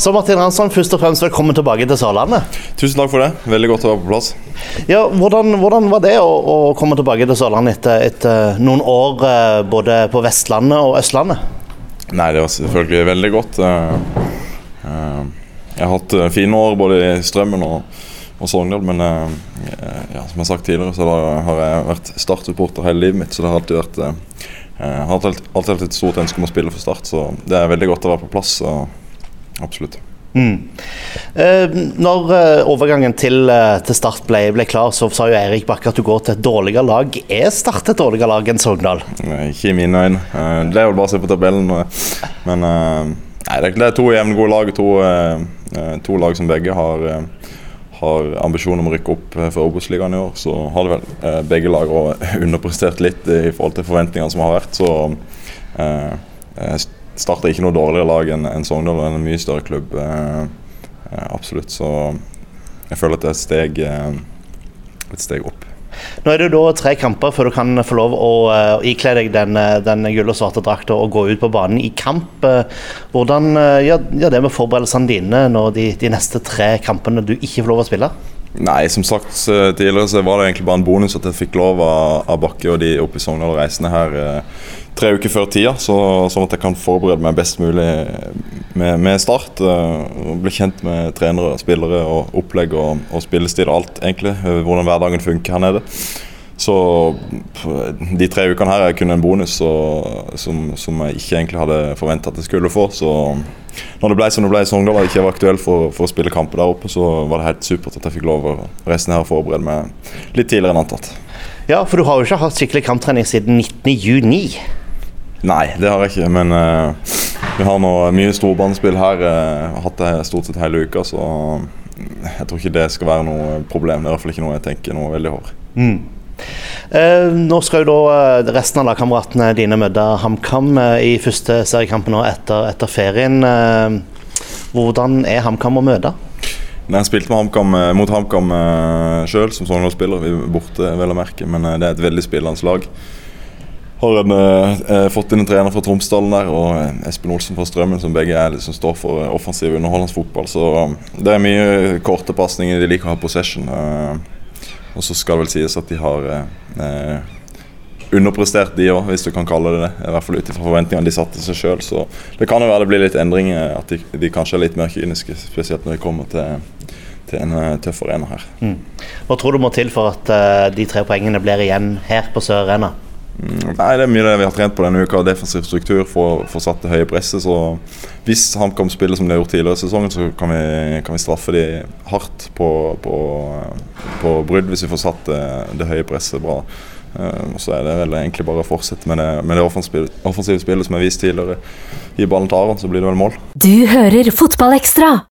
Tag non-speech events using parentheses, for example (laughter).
Så Martin Ransson, først og fremst velkommen tilbake til Sørlandet. Tusen takk for det. Veldig godt å være på plass. Ja, hvordan, hvordan var det å, å, komme tilbake til Sørlandet etter, etter noen år eh, både på Vestlandet og Østlandet? Nei, det var selvfølgelig veldig godt. Eh, eh, jeg har hatt fine år både i Strømmen og, og Sogndal, men ja, som jeg har sagt tidligere, så har jeg vært Start-supporter hele livet mitt, så det har alltid vært jeg har alltid, alltid hatt et stort ønske om å spille for Start, så det er veldig godt å være på plass. Og Absolutt. Mm. Eh, når eh, overgangen til, eh, til Start ble, ble, klar, så sa jo Erik Bakke at du går til et dårligere lag. Er Start et dårligere lag enn Sogndal? Ikke i mine øyne. Eh, det er jo bare å se på tabellen. Men eh, nei, det er to jevngode lag. To, eh, to, lag som begge har, har ambisjon om å rykke opp for Obos-ligaen i år. Så har det vel begge lag (laughs) underprestert litt i forhold til forventningene som har vært. Så Start er ikke noe dårligere lag enn en Sogndal, en mye større klubb. Eh, eh, absolutt. Så jeg føler at det er et steg, eh, et steg opp. Nå er det da tre kamper før du kan få lov å uh, ikle deg den, den gull og svarte drakta og gå ut på banen i kamp. Hvordan gjør ja, det med forberedelsene dine når de, de, neste tre kampene du ikke får lov å spille? Nei, som sagt tidligere så var det egentlig bare en bonus at jeg fikk lov av, av Bakke og de oppe i Sogndal reisende her tre uker før tida, så, sånn at jeg kan forberede meg best mulig med, med Start. Eh, bli kjent med trenere, spillere, og opplegg og, og spillestil og alt, egentlig. Hvordan hverdagen funker her nede. Så de tre ukene her er kun en bonus og, som, som, jeg ikke egentlig hadde forventa at jeg skulle få. Så når det ble som det ble i Sogndal og ikke var aktuelt for, for, å spille kamper der oppe, så var det helt supert at jeg fikk lov å reise ned og forberede meg litt tidligere enn antatt. Ja, for du har jo ikke hatt skikkelig kamptrening siden 19.6. Nei, det har jeg ikke. Men uh, vi har nå mye storbanespill her. Uh, hatt det stort sett hele uka, så jeg tror ikke det skal være noe problem. Det er i hvert fall ikke noe jeg tenker noe veldig over. Mm. Uh, nå skal jo da resten av lagkameratene dine møte HamKam i første seriekamp nå etter, etter ferien. hvordan er HamKam å møte? Jeg spilte HamKam, mot HamKam sjøl som Sogndal-spiller. Er borte, vel å merke, men det er et veldig spillende lag har en, eh, fått inn en trener fra Tromsdalen der, og eh, Espen Olsen fra Strømmen, som begge er liksom, står for eh, offensiv underholdningsfotball. Så det er mye korte pasninger. De liker å ha possession. Eh, og så skal det vel sies at de har eh, eh underprestert, de òg, hvis du kan kalle det det. I hvert fall ut ifra forventningene de satte seg sjøl. Så det kan jo være det blir litt endringer, at de, de kanskje er litt mer kyniske, spesielt når de kommer til til en tøff arena her. Mm. Hva tror du må til for at uh, de tre poengene blir igjen her på Sør Arena? Mm, nei, Det er mye det vi har trent på denne uka. Defensiv struktur, få satt det høye presset. Så hvis HamKam spiller som de har gjort tidligere i sesongen, så kan vi, kan vi straffe de hardt på, på, på, brudd hvis vi får satt det, det høye presset bra. Uh, så er det vel egentlig bare å fortsette med det, med det offensive, offensive spillet som er vist tidligere. Gi ballen til Aron, så blir det vel mål. Du hører Fotballekstra